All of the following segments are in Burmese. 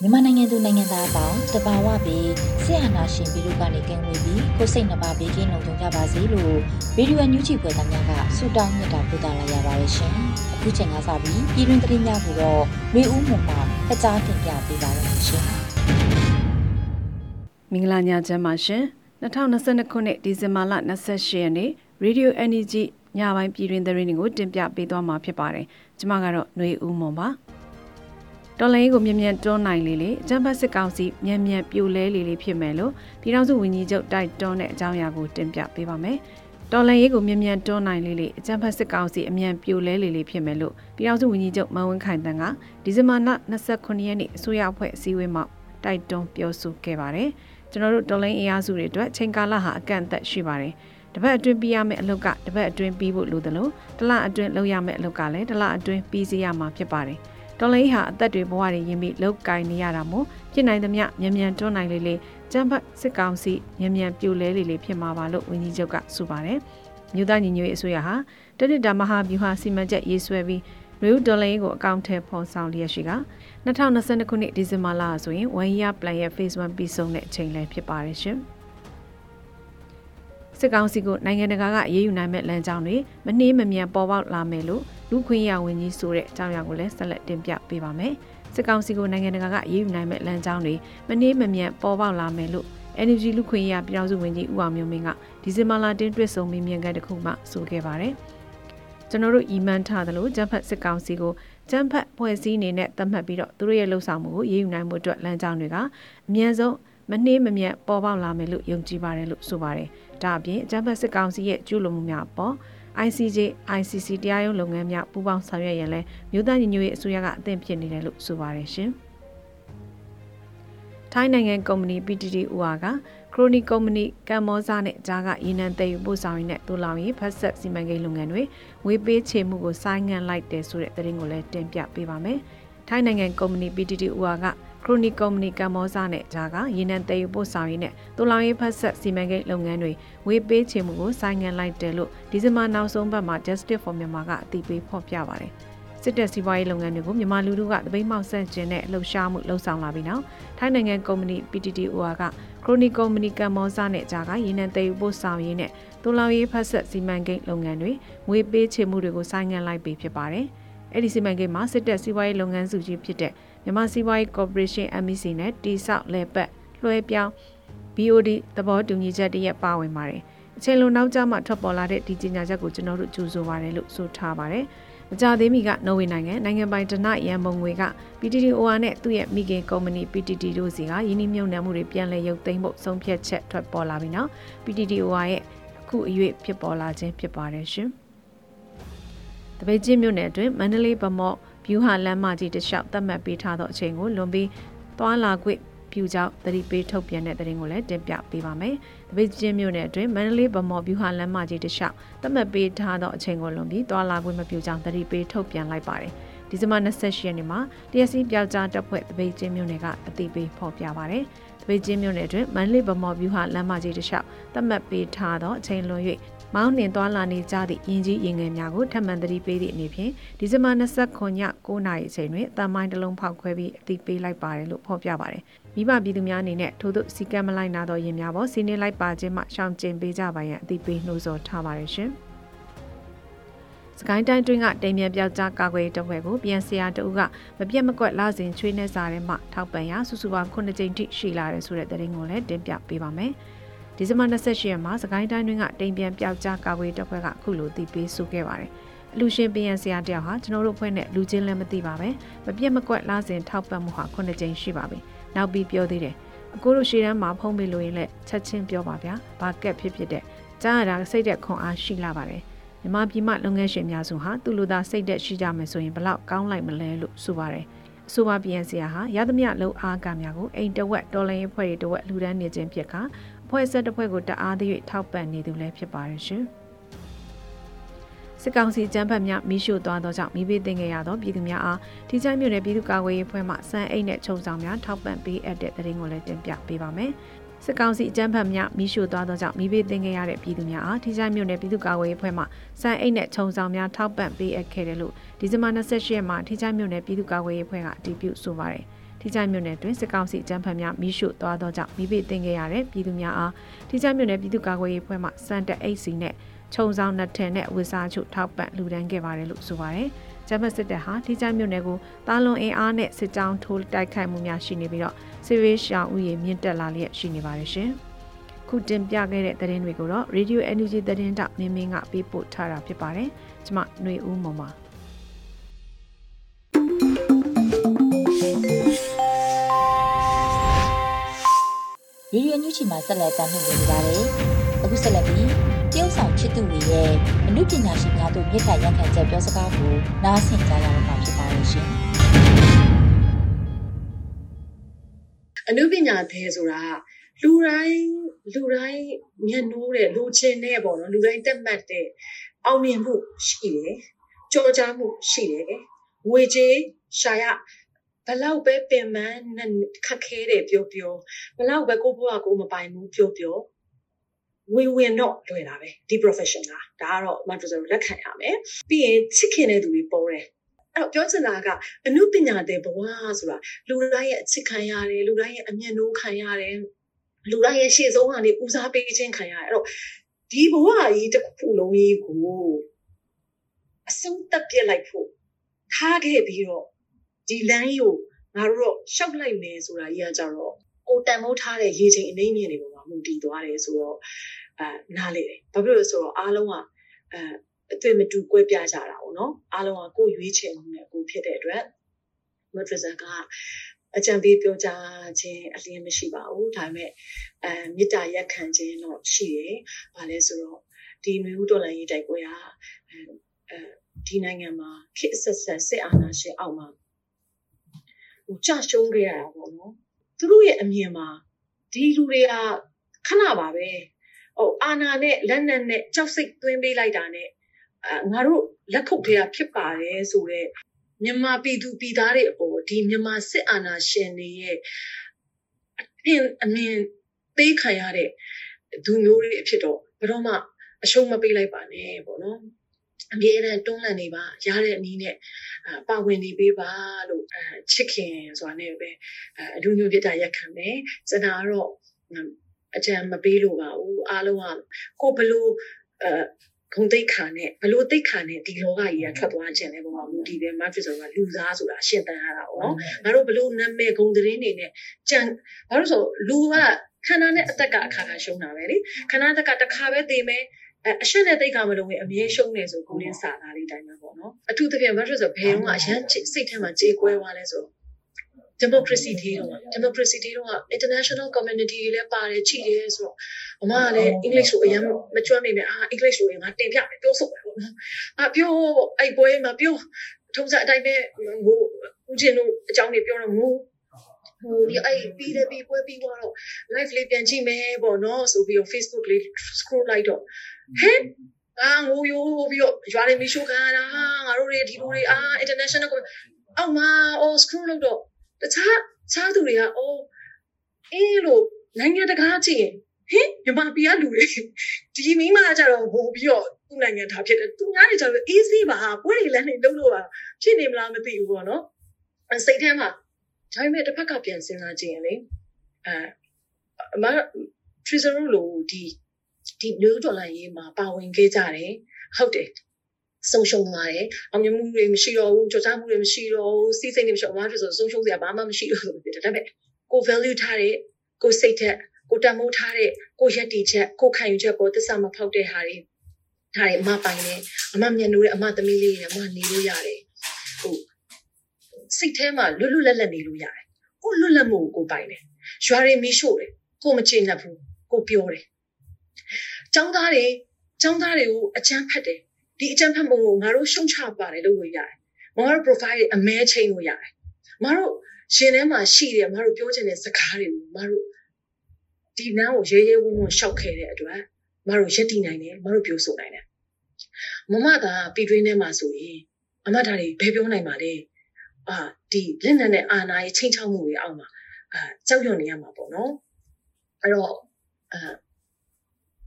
မြန်မာနိုင်ငံသူနိုင်ငံသားအပေါင်းတဘာဝပြီးဆရာနာရှင်ပြီးတို့ကနေကင်းဝေးပြီးကိုစိတ်နှပါဘေးကင်းလုံခြုံကြပါစေလို့ဗီဒီယိုအန်ယူဂျီပွဲသားများကဆုတောင်းမြတ်တာပို့သလာရပါတယ်ရှင်။အခုချိန်ကစပြီးပြည်တွင်သတင်းများကိုတော့ရွေဦးမှမှဖကြားတင်ပြပေးပါရမရှင်။မင်္ဂလာညချမ်းပါရှင်။2022ခုနှစ်ဒီဇင်ဘာလ28ရက်နေ့ Radio Energy ညပိုင်းပြည်တွင်သတင်းတွေကိုတင်ပြပေးသွားမှာဖြစ်ပါတယ်။ကျွန်မကတော့ຫນွေဦးမွန်ပါ။ တော်လိုင်းကိုမြ мян တွန်းနိုင်လေလေအကြံဖတ်စစ်ကောင်စီမြ мян ပြိုလဲလေလေဖြစ်မယ်လို့ပြည်ထောင်စုဝန်ကြီးချုပ်တိုက်တွန်းတဲ့အကြောင်းအရာကိုတင်ပြပေးပါမယ်။တော်လိုင်းကိုမြ мян တွန်းနိုင်လေလေအကြံဖတ်စစ်ကောင်စီအမြန်ပြိုလဲလေလေဖြစ်မယ်လို့ပြည်ထောင်စုဝန်ကြီးချုပ်မန်ဝင်းခိုင်တန်းကဒီဇင်ဘာလ29ရက်နေ့အစိုးရအဖွဲ့အစည်းအဝေးမှာတိုက်တွန်းပြောဆိုခဲ့ပါတယ်။ကျွန်တော်တို့တော်လိုင်းအင်အားစုတွေအတွက်ချိန်ကာလဟာအကန့်အသတ်ရှိပါတယ်။တပတ်အတွင်းပြီးရမယ့်အလုပ်ကတပတ်အတွင်းပြီးဖို့လိုသလိုတစ်လအတွင်းလုပ်ရမယ့်အလုပ်ကလည်းတစ်လအတွင်းပြီးစီရမှာဖြစ်ပါတယ်။ တော်လိုင်းဟာအသက်တွေဘဝတွေရင်းပြီးလောက်ကင်နေရတာမို့ဖြစ်နိုင်သမျှမြန်မြန်တွန်းနိုင်လေလေကျန်းဖတ်စစ်ကောင်စီမြန်မြန်ပြိုလဲလေလေဖြစ်မှာပါလို့ဝန်ကြီးချုပ်ကဆိုပါတယ်။မြို့သားညီညွတ်ရေးအစိုးရဟာတနစ်တာမဟာဗျူဟာစီမံချက်ရေးဆွဲပြီးနယူးဒေါ်လာကိုအကောင့်ထဲဖော်ဆောင်လျက်ရှိက2022ခုနှစ်ဒီဇင်ဘာလဆိုရင်1 year plan ရဲ့ phase 1ပြီးဆုံးတဲ့အချိန်လည်းဖြစ်ပါတယ်ရှင်။ စစ်ကောင်စီကိုနိုင်ငံတကာကအရေးယူနိုင်မဲ့လမ်းကြောင်းတွေမနှေးမမြန်ပေါ်ပေါက်လာမယ်လို့လူခွင့်ရဝန်ကြီးဆိုတဲ့အကြောင်းအရာကိုလည်းဆက်လက်တင်ပြပေးပါမယ်။စစ်ကောင်စီကိုနိုင်ငံတကာကအရေးယူနိုင်မဲ့လမ်းကြောင်းတွေမနှေးမမြန်ပေါ်ပေါက်လာမယ်လို့ NUG လူခွင့်ရပြည်ထောင်စုဝန်ကြီးဦးအောင်မျိုးမင်းကဒီဇင်ဘာလတွင်တွေ့ဆုံမေးမြန်းခဲ့တဲ့ခုမှဆိုခဲ့ပါတယ်။ကျွန်တော်တို့အီမန်ထားသလိုဂျမ်ဖတ်စစ်ကောင်စီကိုဂျမ်ဖတ်ဖွဲ့စည်းနေနဲ့သတ်မှတ်ပြီးတော့သူတို့ရဲ့လှုပ်ဆောင်မှုကိုရေးယူနိုင်မှုအတွက်လမ်းကြောင်းတွေကအမြန်ဆုံးမနှေးမမြတ်ပေါ်ပေါက်လာမယ်လို့ယုံကြည်ပါတယ်လို့ဆိုပါတယ်။ ဒါအပြင်အကြမ်းဖက်စစ်ကောင်စီရဲ့ကျူးလွန်မှုများပေါ် ICJ ICC တရားရုံးလုပ်ငန်းများပူးပေါင်းဆောင်ရွက်ရန်လဲမြို့သားညီညွတ်ရေးအစိုးရကအသင့်ဖြစ်နေတယ်လို့ဆိုပါတယ်ရှင်။ထိုင်းနိုင်ငံကုမ္ပဏီ PTT UR ကခရိုနီကုမ္ပဏီကမ္ဘောဇာနဲ့ဂျာကရေနံသိမ်းပို့ဆောင်ရင်းနဲ့တူလောင်ရေးဖက်ဆက်စီမံကိန်းလုပ်ငန်းတွေဝေပေးချေမှုကိုဆိုင်းငံ့လိုက်တယ်ဆိုတဲ့သတင်းကိုလည်းတင်ပြပေးပါမယ်။ထိုင်းနိုင်ငံကုမ္ပဏီ PTT UR က ခရိုနီကုမ္ပဏီကမ္ဘောဇနဲ့ဂျာကရေနံသိမ်းပို့ဆောင်ရေးနဲ့တူလောင်ရေးဖက်ဆက်စီမံကိန်းလုပ်ငန်းတွေဝေပေးချေမှုကိုဆိုင်းငံ့လိုက်တယ်လို့ဒီဇင်ဘာနောက်ဆုံးပတ်မှာ Justice for Myanmar ကအတည်ပြုဖော်ပြပါတယ်။စစ်တပ်စီးပွားရေးလုပ်ငန်းတွေကိုမြန်မာလူထုကတပိတ်မှောက်ဆန့်ကျင်တဲ့လှုပ်ရှားမှုလှုံ့ဆော်လာပြီးနောက်ထိုင်းနိုင်ငံကုမ္ပဏီ PTTOR ကခရိုနီကုမ္ပဏီကမ္ဘောဇနဲ့ဂျာကရေနံသိမ်းပို့ဆောင်ရေးနဲ့တူလောင်ရေးဖက်ဆက်စီမံကိန်းလုပ်ငန်းတွေငွေပေးချေမှုတွေကိုဆိုင်းငံ့လိုက်ပြီးဖြစ်ပါတယ်။ အဲ့ဒီစီမံကိန်းမှာစစ်တပ်စီးပွားရေးလုပ်ငန်းစုကြီးဖြစ်တဲ့မြန်မာစီးပွားရေးကော်ပိုရေးရှင်း MEC နဲ့တိဆောက်လဲပတ်လွှဲပြောင်း BOD သဘောတူညီချက်တရက်ပါဝင်ပါတယ်။အချိန်လုံးနောက်ကျမှထွက်ပေါ်လာတဲ့ဒီကြေညာချက်ကိုကျွန်တော်တို့ကြိုဆိုပါတယ်လို့ဆိုထားပါတယ်။မကြသေးမီကနော်ဝေနိုင်ငံနိုင်ငံပိုင်တနရန်ပုံငွေက PTTOR နဲ့သူ့ရဲ့မိခင်ကုမ္ပဏီ PTT တို့စီကယင်းနှမြုံနှံမှုတွေပြန်လည်ရုပ်သိမ်းဖို့ဆုံးဖြတ်ချက်ထွက်ပေါ်လာပြီးနောက် PTTOR ရဲ့အခုအရွေ့ဖြစ်ပေါ်လာခြင်းဖြစ်ပါတယ်ရှင်။ တပိတ်ချင်းမြို့နယ်အတွင်းမန္တလေးဗမော့ဗျူဟာလမ်းမကြီးတစ်လျှောက်သတ်မှတ်ပေးထားသောအချိန်ကိုလွန်ပြီးသွားလာခွင့်ပြူကြောင့်သတိပေးထုတ်ပြန်တဲ့သတင်းကိုလည်းတင်ပြပေးပါမယ်။တပိတ်ချင်းမြို့နယ်အတွင်းမန္တလေးဗမော်ဗျူဟာလမ်းမကြီးတစ်လျှောက်သတ်မှတ်ပေးထားသောအချိန်ကိုလွန်ပြီးသွားလာခွင့်မပြုကြောင်းသတိပေးထုတ်ပြန်လိုက်ပါတယ်။ဒီဇင်ဘာ28ရက်နေ့မှာတရက်စီပြောက်ကြားတပ်ဖွဲ့တပိတ်ချင်းမြို့နယ်ကအသိပေးဖော်ပြပါတယ်။တပိတ်ချင်းမြို့နယ်အတွင်းမန္တလေးဗမော်ဗျူဟာလမ်းမကြီးတစ်လျှောက်သတ်မှတ်ပေးထားသောအချိန်လွန်၍ မောင်းနှင်သွားလာနေကြသည့်ယင်ကြီးရင်ငယ်များကိုထပ်မံသတိပေးသည့်အနေဖြင့်ဒီဇင်ဘာ29ည9နာရီအချိန်တွင်အတမိုင်းတစ်လုံးဖောက်ခွဲပြီးအသိပေးလိုက်ပါတယ်လို့ဖော်ပြပါတယ်။မိဘပြည်သူများအနေနဲ့ထို့သို့စီကံမလိုက်နာသောယင်များပေါ်စီးနေလိုက်ပါခြင်းမှရှောင်ကျဉ်ပေးကြပါရန်အသိပေးနှိုးဆော်ထားပါတယ်ရှင်။စကိုင်းတိုင်းတွင်းကတိမ်မြန်ပြောက်ကြားကာကွယ်တပ်ဖွဲ့ကိုပြန်ဆရာတအုပ်ကမပြတ်မကွက်လာစဉ်ချွေးနှဲစာထဲမှထောက်ပံ့ရစုစုပေါင်း9ကြိမ်ထိရှိလာတယ်ဆိုတဲ့သတင်းကိုလည်းတင်ပြပေးပါမယ်။ ဒီဇင်ဘာ28ရက်မှာစကိုင်းတိုင်းတွင်းကတိမ်ပြန်ပြောက်ကြားကာကွယ်တပ်ဖွဲ့ကခုလိုတည်ပြီးဆိုခဲ့ပါတယ်။လူရှင်ပြန်ဆရာတယောက်ဟာကျွန်တော်တို့ဖွဲ့နဲ့လူချင်းလည်းမသိပါပဲ။မပြတ်မကွက်လာစဉ်ထောက်ပံ့မှုဟာ9ကြိမ်ရှိပါပြီ။နောက်ပြီးပြောသေးတယ်။အကိုတို့ရှေ့တန်းမှာဖုံးပေးလို့ရင်လည်းချက်ချင်းပြောပါဗျာ။ဘာကက်ဖြစ်ဖြစ်တဲ့ကြားရတာစိတ်သက်ခွန်အားရှိလာပါတယ်။မြမပြည်မှလုပ်ငန်းရှင်များစုဟာသူလူသားစိတ်သက်ရှိကြမယ်ဆိုရင်ဘလောက်ကောင်းလိုက်မလဲလို့ဆိုပါတယ်။အဆိုပါပြန်စရာဟာရသမျှလုံအားကများကိုအိမ်တဝက်တော်လိုင်းအဖွဲ့တွေတဝက်လူဒန်းနေခြင်းဖြစ်ကအ ဖွဲ့ဆက်တစ်ဖွဲ့ကိုတအားသရွေ့ထောက်ပံ့နေသူလည်းဖြစ်ပါတယ်ရှင်။စစ်ကောင်စီကျန်းဖက်များမိရှုသွားသောကြောင့်မိဘတင်ခဲ့ရသောပြည်သူများအားထိချိုင်းမြို့နယ်ပြည်သူ့ကာကွယ်ရေးအဖွဲ့မှစံအိတ်နဲ့ခြုံဆောင်များထောက်ပံ့ပေးအပ်တဲ့တဲ့ရင်ကိုလည်းတင်ပြပေးပါမယ်။စစ်ကောင်စီအကြမ်းဖက်များမိရှို့သွားသောကြောင့်မိဘသိမ်းခဲ့ရတဲ့ပြည်သူများအားထိချိုင်းမြို့နယ်ပြည်သူ့ကာကွယ်ရေးအဖွဲ့မှစံအိတ်နဲ့ခြုံဆောင်များထောက်ပံ့ပေးအပ်ခဲ့တယ်လို့ဒီဇင်ဘာ28ရက်မှာထိချိုင်းမြို့နယ်ပြည်သူ့ကာကွယ်ရေးအဖွဲ့ကအတည်ပြုဆိုပါတယ်။ ထိချိုင်းမြို့နယ်တွင်စစ်ကောင်စီအကြမ်းဖက်များမိရှို့သွားသောကြောင့်မိဘသိမ်းခဲ့ရတဲ့ပြည်သူများအားထိချိုင်းမြို့နယ်ပြည်သူ့ကာကွယ်ရေးအဖွဲ့မှစံတက်အိတ်စီနဲ့ခြုံဆောင်နှစ်ထည်နဲ့ဝစ်စားချုပ်ထောက်ပံ့လူဒန်းခဲ့ပါတယ်လို့ဆိုပါတယ်။ဂျမတ်စစ်တပ်ဟာထိကြမြို့နယ်ကိုတာလွန်အင်အားနဲ့စစ်ကြောင်းထိုးတိုက်ခိုက်မှုများရှိနေပြီးတော့စစ်ရေးရှောင်ဥယျာဉ်မြင့်တက်လာလျက်ရှိနေပါတယ်ရှင်။ခုတင်ပြခဲ့တဲ့သတင်းတွေကိုတော့ Radio Energy သတင်းတောက်မင်းမင်းကပေးပို့ထားတာဖြစ်ပါတယ်။ကျွန်မຫນွေဦးမောင်ပါ။ ရေဒီယိုညူချီမှာဆက်လက်တင်ပြနေပါတယ်။အခုဆက်လက်ပြီးတရုတ်ဆောင်ချစ်သူတွေရဲ့အမှုပညာရှင်များတို့မြစ်ခတ်ရန်ခံချက်ပြောစကားကိုနားဆင်ကြရတော့မှာဖြစ်ပါရဲ့ရှင်။အမှုပညာသေးဆိုတာလူတိုင်းလူတိုင်းမျက်နှိုးတဲ့လူချင်းတဲ့ပေါ့နော်လူတိုင်းတက်မှတ်တဲ့အောင်မြင်မှုရှိတယ်။ကြောကြားမှုရှိတယ်။ငွေကြေးရှာရ ဘလောက်ပဲပင်ပန်းခက်ခဲတယ်ပြောပြောဘလောက်ပဲကိုဘွားကိုမပိုင်ဘူးပြောပြောဝင်ဝင်တော့လွယ်တာပဲဒီ profession ကဒါကတော့ master လက်ခံရမယ်ပြီးရင်ချစ်ခင်တဲ့သူတွေပေါ်တယ်အဲ့တော့ပြောချင်တာကအမှုပညာတဲ့ဘဝဆိုတာလူတိုင်းရဲ့အချစ်ခံရတယ်လူတိုင်းရဲ့အမျက်နှိုးခံရတယ်လူတိုင်းရဲ့ရှေ့ဆုံးကနေဦးစားပေးခြင်းခံရတယ်အဲ့တော့ဒီဘဝကြီးတစ်ခုလုံးကြီးကိုအဆုံးတက်ပြစ်လိုက်ဖို့ထားခဲ့ပြီးတော့ ဒီလမ်းကြီးကိုငါတို့တော့ရှောက်လိုက်မယ်ဆိုတာကြီးကကြတော့ကိုတန်မိုးထားတဲ့ရေချိန်အနှိမ့်မြင့်တွေပေါ်မှာမူတည်သွားတယ်ဆိုတော့အဲနားလေတယ်ဘာဖြစ်လို့လဲဆိုတော့အားလုံးကအဲအသွင်မတူကွဲပြားကြတာပေါ့နော်အားလုံးကကိုယ်ရွေးချယ်မှုနဲ့ကိုဖြစ်တဲ့အတွက်မဒရဇာကအကြံပေးပြောကြားခြင်းအလင်းမရှိပါဘူးဒါပေမဲ့အဲမေတ္တာရက်ခံခြင်းတော့ရှိတယ်ဘာလဲဆိုတော့ဒီမျိုးတော်လိုင်းရေးတိုက်ပွဲဟာအဲဒီနိုင်ငံမှာခေတ်ဆက်ဆက်စစ်အာဏာရှင်အောက်မှာ ဟိုကြရှုံးခဲ့ရတာပေါ့နော်သူတို့ရဲ့အမြင်မှာဒီလူတွေကခဏပါပဲဟိုအာနာနဲ့လက်နက်နဲ့ကြောက်စိတ်သွင်းပေးလိုက်တာနဲ့ငါတို့လက်ခုပ်ထဲကဖြစ်ပါတယ်ဆိုတော့မြန်မာပြည်သူပြည်သားတွေအပေါ်ဒီမြန်မာစစ်အာဏာရှင်တွေရဲ့အထင်အမြင်သေးခံရတဲ့သူမျိုးတွေအဖြစ်တော့ဘယ်တော့မှအရှုံးမပေးလိုက်ပါနဲ့ပေါ့နော် အမြဲတမ်းတွန်းလှန်နေပါရတဲ့အနည်းနဲ့ပါဝင်နေပေးပါလို့ချစ်ခင်ဆိုတာနဲ့ပဲအလူညွတ်ပြတာရက်ခံမယ်ကျွန်တော်ကတော့အကြံမပေးလို့ပါဘူးအားလုံးကကိုဘလို့အဲဂုံတိတ်ခါနဲ့ဘလို့တိတ်ခါနဲ့ဒီလောကကြီးကထွက်သွားခြင်းလဲပေါ့မူဒီပဲမဖစ်ဆိုတာလူသားဆိုတာရှင်းတန်ရတာပေါ့နော်ငါတို့ဘလို့နာမည်ဂုံသတင်းနေနဲ့ကြံဘာလို့ဆိုလူကခန္ဓာနဲ့အသက်ကအခါခါရှုံးတာပဲလေခန္ဓာအသက်ကတစ်ခါပဲသိမယ် အဲအရှက်နဲ့တိတ်ကမလုံးဝင်အမြဲရှုံးနေဆိုကိုရင်းစာသားလေးတိုင်းပဲပေါ့နော်အထူးသဖြင့်ဘာလို့ဆိုဘယ်တော့မှအရန်စိတ်ထဲမှာကြေးကွဲသွားလဲဆို democracy တေးတော့ democracy တေးတော့ international community တွေလည်းပါတယ်ချိတယ်ဆိုတော့အမကလည်း English ကိုအရင်မကျွမ်းမိမယ်အာ English ကိုငါတင်ပြမယ်ပြောဆိုမယ်ပေါ့နော်အာပြောအဲ့ပွဲမှာပြောထုံးစံအတိုင်းပဲဟိုဦးချင်းတို့အကြောင်းတွေပြောတော့ငိုဟိုဒီအဲ့ပြီးတယ်ပြီးပွဲပြီးသွားတော့ live လေးပြန်ကြည့်မယ်ပေါ့နော်ဆိုပြီးတော့ Facebook လေး scroll လိုက်တော့ ဟဲ့အာငိုရိုးပြီးတော့ရွာတွေမီးရှို့ခံရတာငါတို့တွေဒီလိုတွေအာ international အောက်မှာ oh scroll လုပ်တော့တခြားခြားသူတွေကအော်အေးလို့နိုင်ငံတကာကြည့်ရင်ဟင်မြန်မာပြည်ကလူတွေဒီမိမကြတော့ဟိုပြီးတော့သူ့နိုင်ငံထားဖြစ်တယ်သူများတွေကြတော့ easy ပါပွဲတွေလည်းနေလုံးလို့ပါဖြစ်နေမလားမသိဘူးပေါ့နော်စိတ်ထဲမှာဒါပေမဲ့တစ်ဖက်ကပြန်စဉ်းစားကြည့်ရင်လေအဲအမ treasure လို့ဒီ ဒီ new dollar ရေးမှာပါဝင်ခဲ့ကြတယ်ဟုတ်တယ်ဆုံးရှုံးသွားတယ်အောင်မြင်မှုတွေမရှိတော့ဘူးကြော်ကြားမှုတွေမရှိတော့ဘူးစီးစိမ်တွေမရှိတော့ဘာဖြစ်ဆိုဆုံးရှုံးစရာဘာမှမရှိတော့ဘူးဖြစ်တယ်ဒါပေမဲ့ကို value ထားတဲ့ကိုစိတ်သက်ကိုတမိုးထားတဲ့ကိုရက်တီချက်ကိုခံယူချက်ပေါ်သစ္စာမဖောက်တဲ့ဟာတွေဒါတွေအမပိုင်နေအမမျက်နှာတွေအမသမီးလေးတွေအမနေလို့ရတယ်ဟိုစိတ်ထဲမှာလွတ်လွတ်လပ်လပ်နေလို့ရတယ်ကိုလွတ်လပ်မှုကိုပိုင်တယ်ရွာတွေမီးရှို့တယ်ကိုမချေနှက်ဘူးကိုပြောတယ် ចောင်းသားတွေចောင်းသားတွေကိုအချမ်းဖတ်တယ်ဒီအချမ်းဖတ်ပုံကိုငါတို့ရှုံချပါတယ်လို့လို့ရတယ်ငါတို့ profile အမဲချိန်လို့ရတယ်ငါတို့ရှင်ထဲမှာရှိတယ်ငါတို့ပြောချင်တဲ့စကားတွေကိုငါတို့ဒီနားကိုရဲရဲဝံ့ဝံ့ရှောက်ခဲ့တဲ့အတွက်မတို့ရက်တည်နိုင်တယ်မတို့ပြောဆိုနိုင်တယ်မမသာပြည်တွင်းထဲမှာဆိုရင်အမဒါတွေဘယ်ပြောနိုင်ပါလဲအာဒီလက်နက်နဲ့အာနာရဲ့ချိန်ချောက်မှုတွေအောက်မှာအာကြောက်ရွံ့နေရမှာပေါ့နော်အဲ့တော့အာ